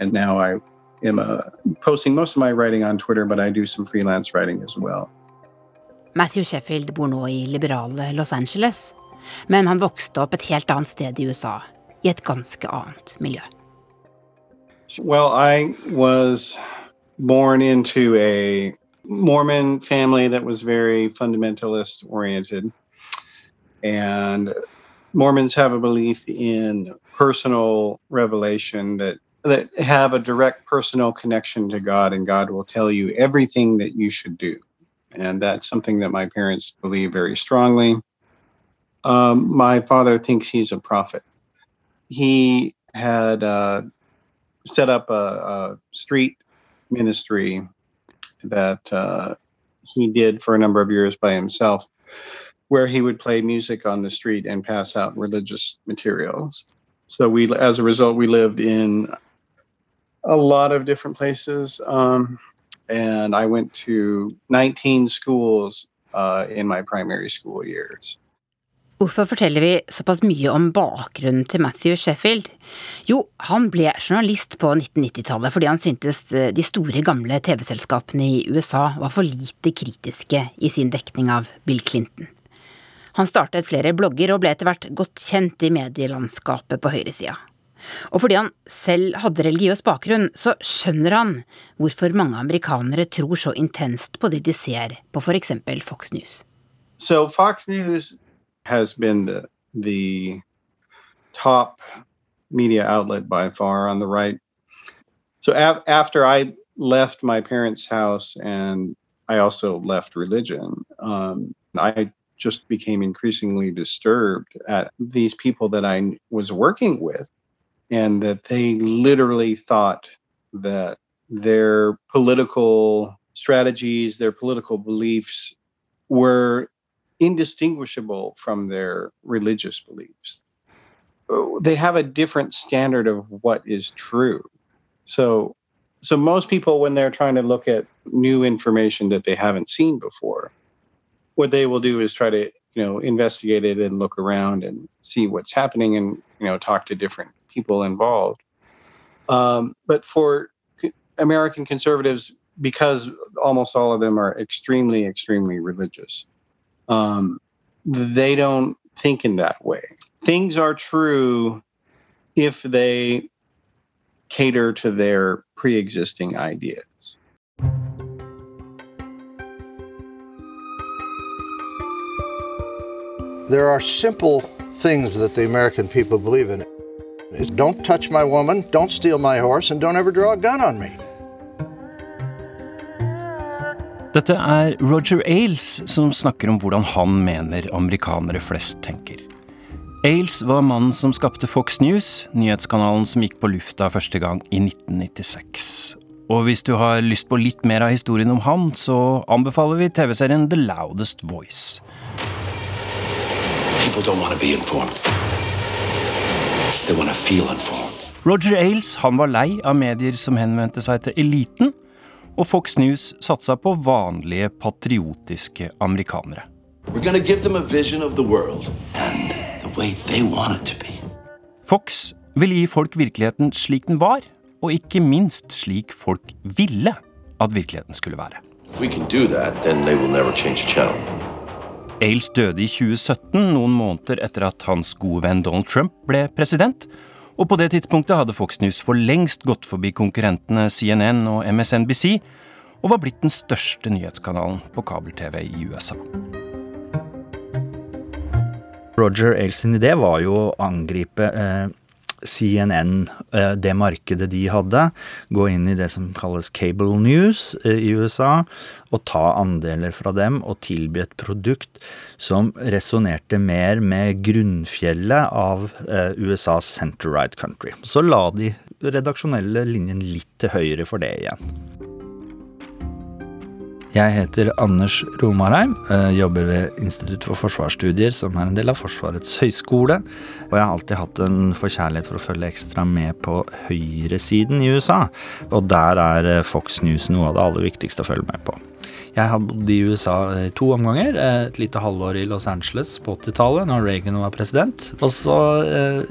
And now I am uh, posting most of my writing on Twitter, but I do some freelance writing as well. Matthew Sheffield bor nå i liberale Los Angeles, men han vokste opp et helt annet sted i USA, i et ganske annet miljø. Well, I was born into a Mormon family that was very fundamentalist oriented. And Mormons have a belief in personal revelation that that have a direct personal connection to God and God will tell you everything that you should do. And that's something that my parents believe very strongly. Um, my father thinks he's a prophet. He had uh, set up a, a, street ministry that uh, he did for a number of years by himself, where he would play music on the street and pass out religious materials. So we, as a result, we lived in a lot of different places. Um, and I went to 19 schools uh, in my primary school years. Hvorfor forteller vi såpass mye om bakgrunnen til Matthew Sheffield? Jo, han ble journalist på 1990-tallet fordi han syntes eh, de store, gamle TV-selskapene i USA var for lite kritiske i sin dekning av Bill Clinton. Han startet flere blogger og ble etter hvert godt kjent i medielandskapet på høyresida. Og fordi han selv hadde religiøs bakgrunn, så skjønner han hvorfor mange amerikanere tror så intenst på det de ser på f.eks. Fox News. So Fox News has been the, the top media outlet by far on the right. So af- after I left my parents' house and I also left religion, um, I just became increasingly disturbed at these people that I was working with and that they literally thought that their political strategies, their political beliefs were indistinguishable from their religious beliefs. They have a different standard of what is true. So so most people when they're trying to look at new information that they haven't seen before, what they will do is try to, you know, investigate it and look around and see what's happening and, you know, talk to different people involved. Um, but for American conservatives, because almost all of them are extremely, extremely religious, um, they don't think in that way. Things are true if they cater to their pre existing ideas. There are simple things that the American people believe in. It's don't touch my woman, don't steal my horse, and don't ever draw a gun on me. Dette er Roger Ailes som snakker om hvordan han mener amerikanere flest tenker. Ailes var mannen som skapte Fox News, nyhetskanalen som gikk på lufta første gang i 1996. Og hvis du har lyst på litt mer av historien om han, så anbefaler vi TV-serien The Loudest Voice. People don't want to be informed. They want to feel informed. Roger Ailes han var lei av medier som henvendte seg til eliten, og Fox News satsa på vanlige, patriotiske amerikanere. We're going to give them a vision of the world and the way they want it to be. Fox ville gi folk virkeligheten slik den var, og ikke minst slik folk ville at virkeligheten skulle være. If we can do that, then they will never change the channel. Ailes døde i 2017, noen måneder etter at hans gode venn Donald Trump ble president. Og på det tidspunktet hadde Fox News for lengst gått forbi konkurrentene CNN og MSNBC, og var blitt den største nyhetskanalen på kabel-TV i USA. Roger Ailes sin idé var jo å angripe eh, CNN, eh, det markedet de hadde, gå inn i det som kalles cable news eh, i USA, og ta andeler fra dem og tilby et produkt som resonnerte mer med grunnfjellet av eh, USAs center-right country. Så la de redaksjonelle linjen litt til høyre for det igjen. Jeg heter Anders Romarheim, jobber ved Institutt for forsvarsstudier, som er en del av Forsvarets høgskole. Og jeg har alltid hatt en forkjærlighet for å følge ekstra med på høyresiden i USA. Og der er Fox News noe av det aller viktigste å følge med på. Jeg har bodd i USA to omganger. Et lite halvår i Los Angeles på 80-tallet, når Reagan var president. Og så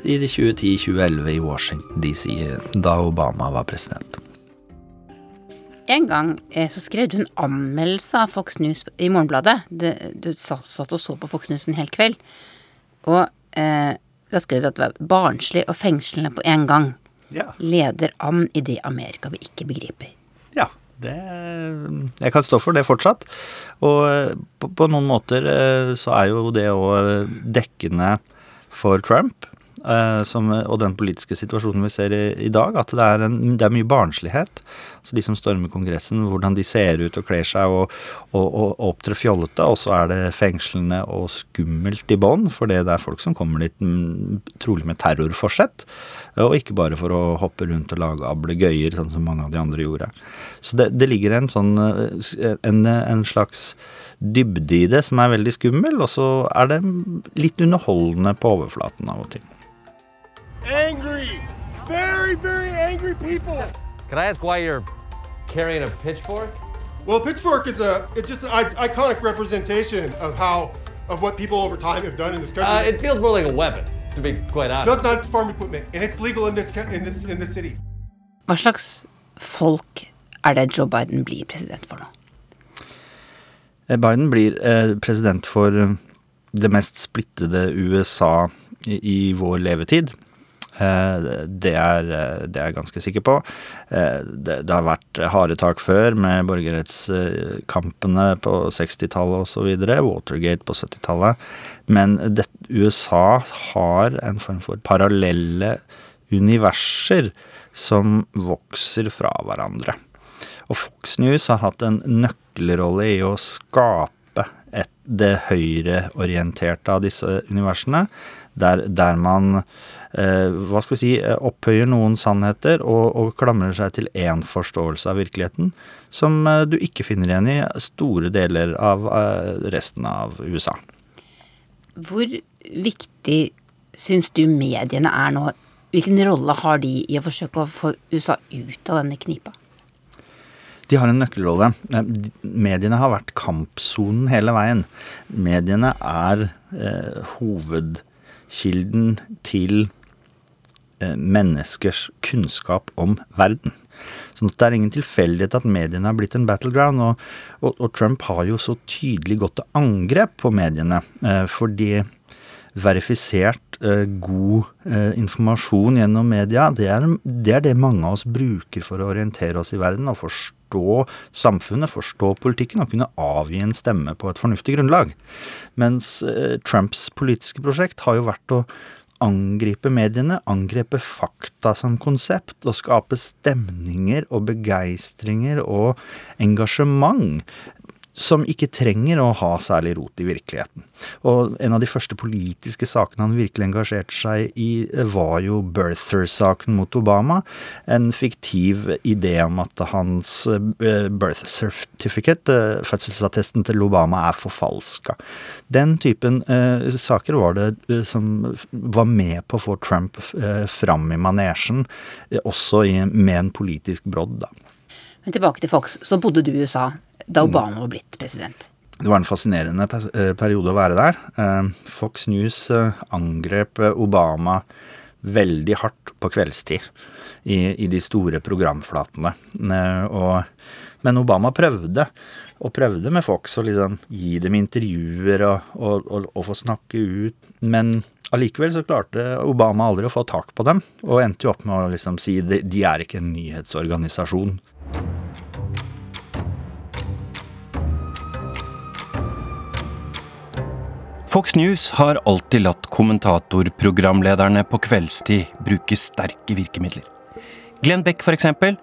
i 2010-2011 i Washington DC, da Obama var president. En gang eh, så skrev du en anmeldelse av Fox News i Morgenbladet. Du satt og så på Fox News en hel kveld. Og eh, da skrev du at det var barnslig og fengslende på en gang. Ja. Leder an i det Amerika vi ikke begriper. Ja, det Jeg kan stå for det fortsatt. Og på, på noen måter så er jo det òg dekkende for Trump. Som, og den politiske situasjonen vi ser i, i dag, at det er, en, det er mye barnslighet. Så de som stormer Kongressen, hvordan de ser ut og kler seg og, og, og opptrer fjollete. Og så er det fengslende og skummelt i bånn, for det er folk som kommer dit trolig med terrorforsett. Og ikke bare for å hoppe rundt og lage ablegøyer, sånn som mange av de andre gjorde. Så det, det ligger en sånn en, en slags dybde i det som er veldig skummel, og så er det litt underholdende på overflaten av og til. Angry! Very, very angry people! Can I ask why you're carrying a pitchfork? Well, a pitchfork is a it's just an iconic representation of how of what people over time have done in this country. Uh, it feels more like a weapon, to be quite honest. That's not farm equipment, and it's legal in this in this in this city. Hva slags folk er det Joe Biden blir president for nå? Biden blir eh, president for det mest splittede USA i, i vår levetid. Det er, det er jeg ganske sikker på. Det, det har vært harde tak før med borgerrettskampene på 60-tallet osv. Watergate på 70-tallet. Men det, USA har en form for parallelle universer som vokser fra hverandre. Og Fox News har hatt en nøkkelrolle i å skape et, det høyreorienterte av disse universene, der, der man eh, hva skal vi si, opphøyer noen sannheter og, og klamrer seg til én forståelse av virkeligheten, som eh, du ikke finner igjen i store deler av eh, resten av USA. Hvor viktig syns du mediene er nå? Hvilken rolle har de i å forsøke å få USA ut av denne knipa? De har en nøkkelrolle. Mediene har vært kampsonen hele veien. Mediene er eh, hovedkilden til eh, menneskers kunnskap om verden. Så det er ingen tilfeldighet at mediene har blitt en battleground. Og, og, og, Trump har jo så tydelig gått til angrep på mediene. Eh, fordi verifisert eh, god eh, informasjon gjennom media, det er, det er, det mange av oss bruker for å orientere oss i verden og forstå samfunnet, forstå politikken og kunne avgi en stemme på et fornuftig grunnlag. Mens eh, Trumps politiske prosjekt har jo vært å angripe mediene, angripe fakta som konsept, og skape stemninger og begeistringer og engasjement som ikke trenger å ha særlig rot i virkeligheten. Og en av de første politiske sakene han virkelig engasjerte seg i, var jo birther-saken mot Obama. En fiktiv idé om at hans eh, birth certificate, eh, fødselsattesten til Obama, er forfalska. Den typen eh, saker var det eh, som var med på å få Trump eh, fram i manesjen, eh, også i, med en politisk brodd, da. Men tilbake til Fox. Så bodde du i USA da Obama var blitt president. Det var en fascinerende eh, periode å være der. Eh, Fox News eh, angrep Obama veldig hardt på kveldstid i, i de store programflatene. Og, men Obama prøvde, og prøvde med Fox å liksom gi dem intervjuer og, og, og, få snakke ut. Men allikevel så klarte Obama aldri å få tak på dem, og endte jo opp med å liksom si de, de er ikke en nyhetsorganisasjon. Fox News har alltid latt kommentatorprogramlederne på kveldstid bruke sterke virkemidler. Glenn Beck, eksempel,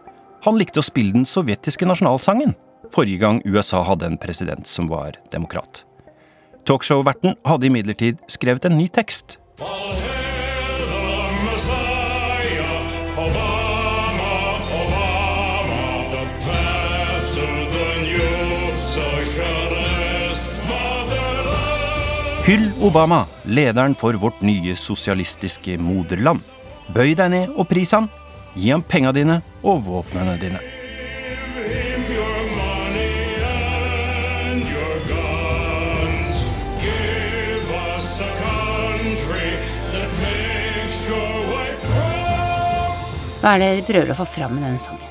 han likte å spille den sovjetiske nasjonalsangen forrige gang USA hadde en president som var demokrat. Talkshow-verten hadde imidlertid skrevet en ny tekst. Hyll Obama, lederen for vårt nye sosialistiske moderland. Bøy deg ned og pris han. Gi ham penga dine og våpnene dine. Hva er det de prøver å få fram med denne sangen?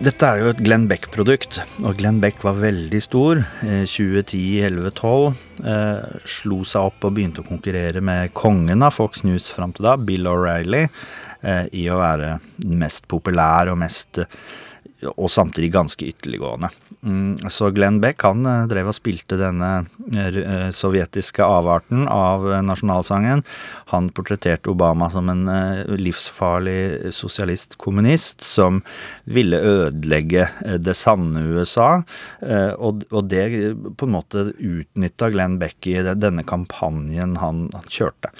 Dette er jo et Glenn Beck-produkt, og Glenn Beck var veldig stor. 2010, 11, 12. Eh, slo seg opp og begynte å konkurrere med kongen av Fox News fram til da, Bill O'Reilly, eh, i å være mest populær og mest og samtidig ganske ytterliggående. Mm, så Glenn Beck han eh, drev og spilte denne eh, sovjetiske avarten av eh, nasjonalsangen. Han portretterte Obama som en livsfarlig sosialist-kommunist som ville ødelegge det sanne USA. Og det på en måte utnytta Glenn Beck i denne kampanjen han kjørte.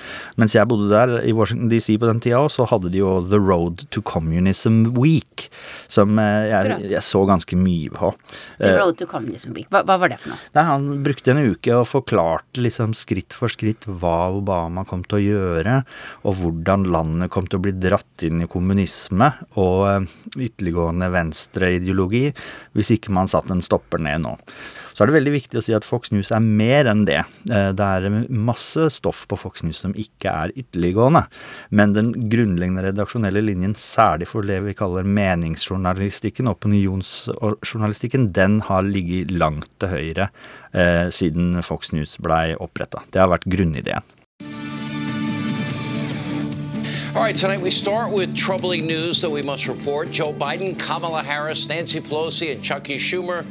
Mens jeg bodde der i Washington DC på den tida òg, så hadde de jo The Road to Communism Week, som jeg, jeg så ganske mye på. The Road to Communism Week, hva, hva, var det for noe? Nei, Han brukte en uke og forklarte liksom skritt for skritt hva Obama kom til å gjøre, og hvordan landet kom til å bli dratt inn i kommunisme og uh, ytterliggående venstreideologi hvis ikke man satte en stopper ned nå. Så er det veldig viktig å si at Fox News er mer enn det. Eh, det er masse stoff på Fox News som ikke er ytterliggående. Men den grunnleggende redaksjonelle linjen, særlig for det vi kaller meningsjournalistikken, opinionsjournalistikken, den har ligget langt til høyre eh, siden Fox News blei oppretta. Det har vært grunnideen. All right, tonight we start with troubling news that we must report. Joe Biden, Kamala Harris, Nancy Pelosi, and Chucky Schumer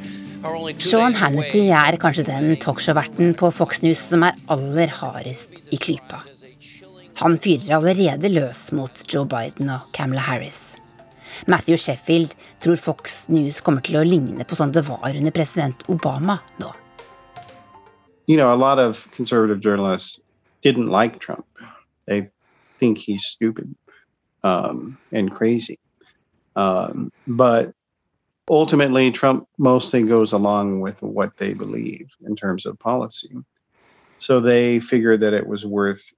Sean Hannity er kanskje den talkshow-verten på Fox News som er aller hardest i klypa. Han fyrer allerede løs mot Joe Biden og Camilla Harris. Matthew Sheffield tror Fox News kommer til å ligne på sånn det var under president Obama nå. You know, a lot of conservative journalists didn't like Trump. Think he's stupid um, and crazy. Um, but ultimately, Trump mostly goes along with what they believe in terms of policy. So they figured that it was worth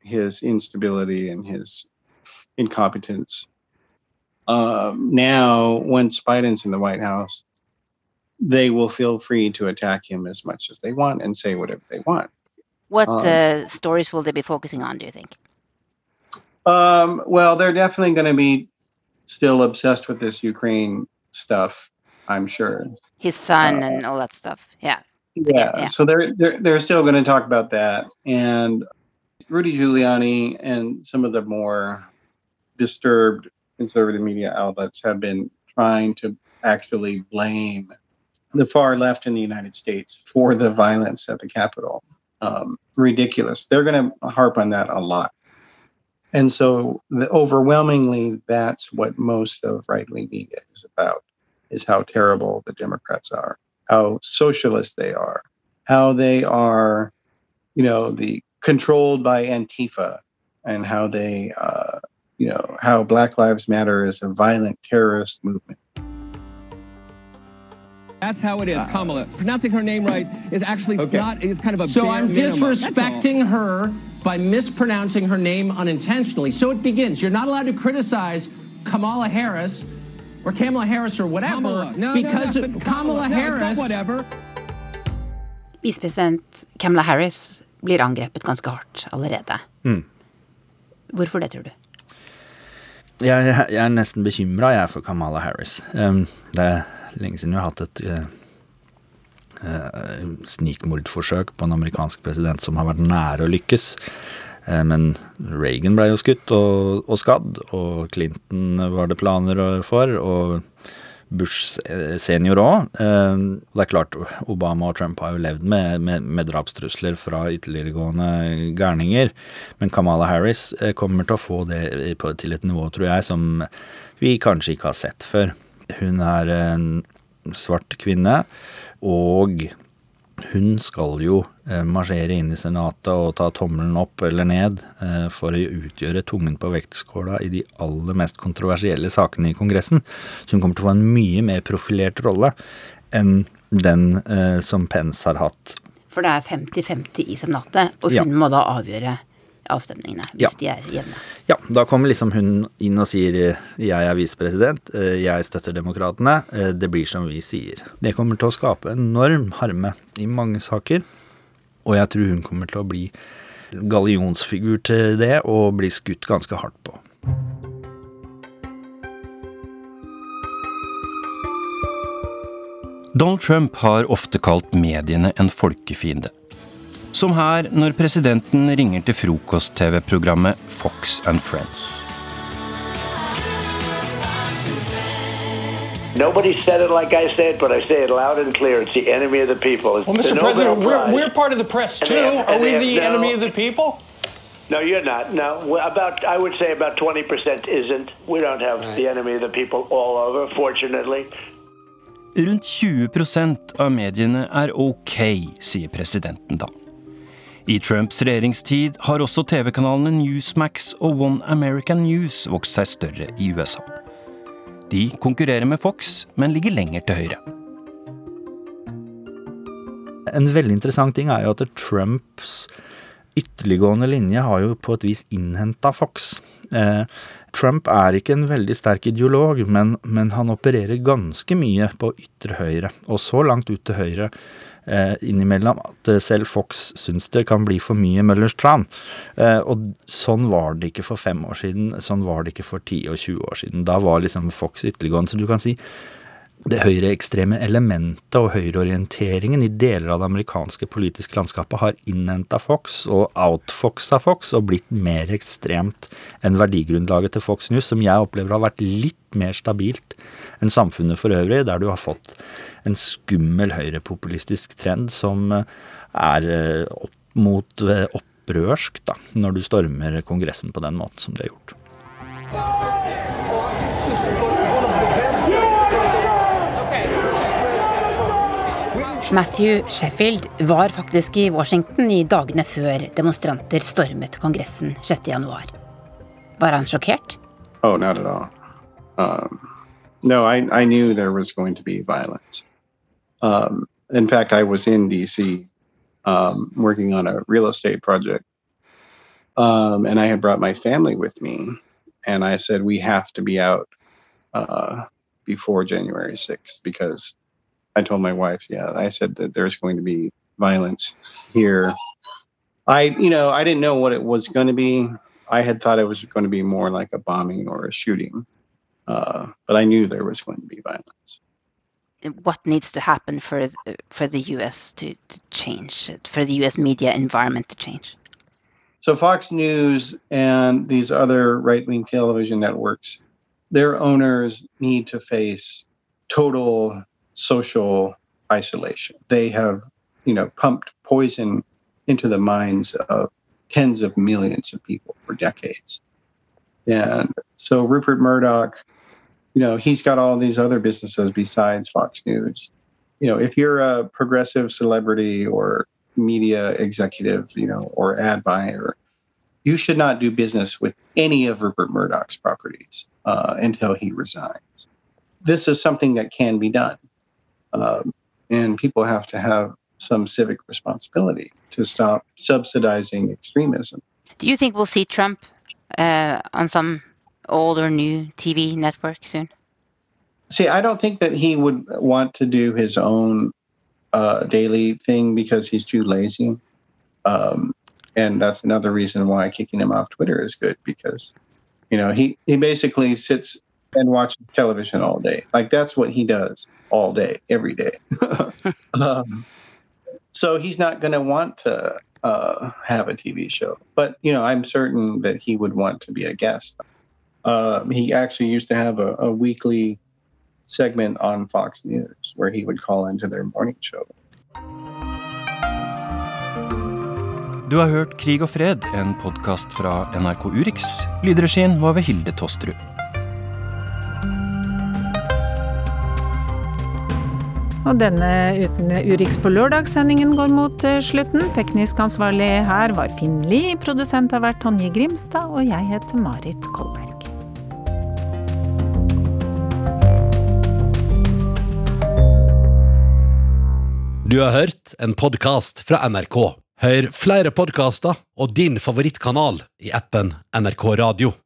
his instability and his incompetence. Um, now, once Biden's in the White House, they will feel free to attack him as much as they want and say whatever they want. What um, uh, stories will they be focusing on, do you think? Um, well, they're definitely going to be still obsessed with this Ukraine stuff, I'm sure. His son uh, and all that stuff. Yeah. Yeah, so they're they're they're still going to talk about that, and Rudy Giuliani and some of the more disturbed conservative media outlets have been trying to actually blame the far left in the United States for the violence at the Capitol. Um, ridiculous. They're going to harp on that a lot. And so, the, overwhelmingly, that's what most of right wing media is about: is how terrible the Democrats are, how socialist they are, how they are, you know, the controlled by Antifa, and how they, uh, you know, how Black Lives Matter is a violent terrorist movement. That's how it is, Kamala. Pronouncing her name right is actually Okay. not. It's kind of a. So bare I'm minimum. disrespecting her by mispronouncing her name unintentionally. So it begins. You're not allowed to criticize Kamala Harris or Kamala Harris or whatever Kamala. No, no, because no, of but Kamala Kamala. No, it's not Harris. whatever. Visepresident Kamala Harris blir angrepet ganske hardt allerede. Mm. Hvorfor det, tror du? Jeg, jeg, jeg er nesten bekymra, jeg, for Kamala Harris. Um, det lenge siden vi har hatt et uh, uh, snikmordforsøk på en amerikansk president som har vært nære å lykkes. Uh, men Reagan ble jo skutt og, og skadd, og Clinton var det planer for, og Bush eh, senior òg. Det er klart, Obama og Trump har jo levd med, med, med drapstrusler fra ytterliggående gærninger. Men Kamala Harris eh, kommer til å få det til et nivå, tror jeg, som vi kanskje ikke har sett før. Hun er en svart kvinne, og hun skal jo eh, marsjere inn i Senatet og ta tommelen opp eller ned eh, for å utgjøre tungen på vektskåla i de aller mest kontroversielle sakene i Kongressen. Så hun kommer til å få en mye mer profilert rolle enn den eh, som Pence har hatt. For det er 50-50 i Senatet, og hun Ja. må da avgjøre avstemningene hvis Ja. de er jevne. Ja, da kommer liksom hun inn og sier 'jeg er visepresident, eh, jeg støtter demokratene', eh, det blir som vi sier. Det kommer til å skape enorm harme i mange saker, og jeg tror hun kommer til å bli gallionsfigur til det og bli skutt ganske hardt på. Donald Trump har ofte kalt mediene en folkefiende. Som her når presidenten ringer til frokost-TV-programmet Fox and Friends. Nobody said it like I say it, but I say it loud and clear. It's the enemy of the people. It's Well, Mr. President, we're, we're part of the press too. have- Are we the no- enemy of the people? No, you're not. No, about I would say about twenty percent isn't. We don't have the enemy of the people all over, fortunately. Rundt 20% av mediene er ok, sier presidenten da. I Trumps regjeringstid har også TV-kanalene Newsmax og One American News vokst seg større i USA. De konkurrerer med Fox, men ligger lenger til høyre. En veldig interessant ting er jo at Trumps ytterliggående linje har jo på et vis innhenta Fox. Eh, Trump er ikke en veldig sterk ideolog, men, men han opererer ganske mye på ytre høyre, og så langt ut til høyre eh, innimellom at eh, selv Fox syns det kan bli for mye Møllers tran. Eh, og sånn var det ikke for fem år siden, sånn var det ikke for 10 og 20 år siden. Da var liksom Fox ytterliggående. Så du kan si det høyreekstreme elementet og høyreorienteringen i deler av det amerikanske politiske landskapet har innhenta Fox og outfoxa Fox og blitt mer ekstremt enn verdigrunnlaget til Fox News, som jeg opplever har vært litt mer stabilt enn samfunnet for øvrig, der du har fått en skummel høyrepopulistisk trend som er eh, opp mot eh, opprørsk, da, når du stormer Kongressen på den måten som de har gjort. Matthew Sheffield var faktisk i Washington i dagene før demonstranter stormet Kongressen 6.1. Var han sjokkert? Oh, not at all. Um, no, I, knew there was going to be violence. Um, in fact, I was in DC um, working on a real estate project. Um, and I had brought my family with me. And I said, we have to be out uh, before January 6th because I told my wife, yeah, I said that there's going to be violence here. I, you know, I didn't know what it was going to be. I had thought it was going to be more like a bombing or a shooting, uh, but I knew there was going to be violence. what needs to happen for for the U.S. to, to change, for the U.S. media environment to change? So Fox News and these other right-wing television networks, their owners need to face total social isolation. They have, you know, pumped poison into the minds of tens of millions of people for decades. And so Rupert Murdoch, you know, he's got all these other businesses besides Fox News. You know, if you're a progressive celebrity or media executive, you know, or ad buyer, you should not do business with any of Rupert Murdoch's properties uh, until he resigns. This is something that can be done. Um, and people have to have some civic responsibility to stop subsidizing extremism. Do you think we'll see Trump uh, on some old or new TV network soon? See, I don't think that he would want to do his own uh, daily thing because he's too lazy. Um, and that's another reason why kicking him off Twitter is good because, you know, he, he basically sits and watches television all day. Like that's what he does all day, every day. um, so he's not going to want to uh, have a TV show. But you know, I'm certain that he would want to be a guest. Uh, he actually used to have a, a weekly segment on Fox News where he would call into their morning show. Du har hørt Krig og fred, en podkast fra NRK Urix. Lydregien var ved Hilde Tosterud. Og denne uten Urix på lørdag-sendingen går mot eh, slutten. Teknisk ansvarlig her var Finn Lie, produsent har vært Tonje Grimstad, og jeg heter Marit Kolberg. Du har hørt en podkast fra NRK. Hør flere podkaster og din favorittkanal i appen NRK Radio.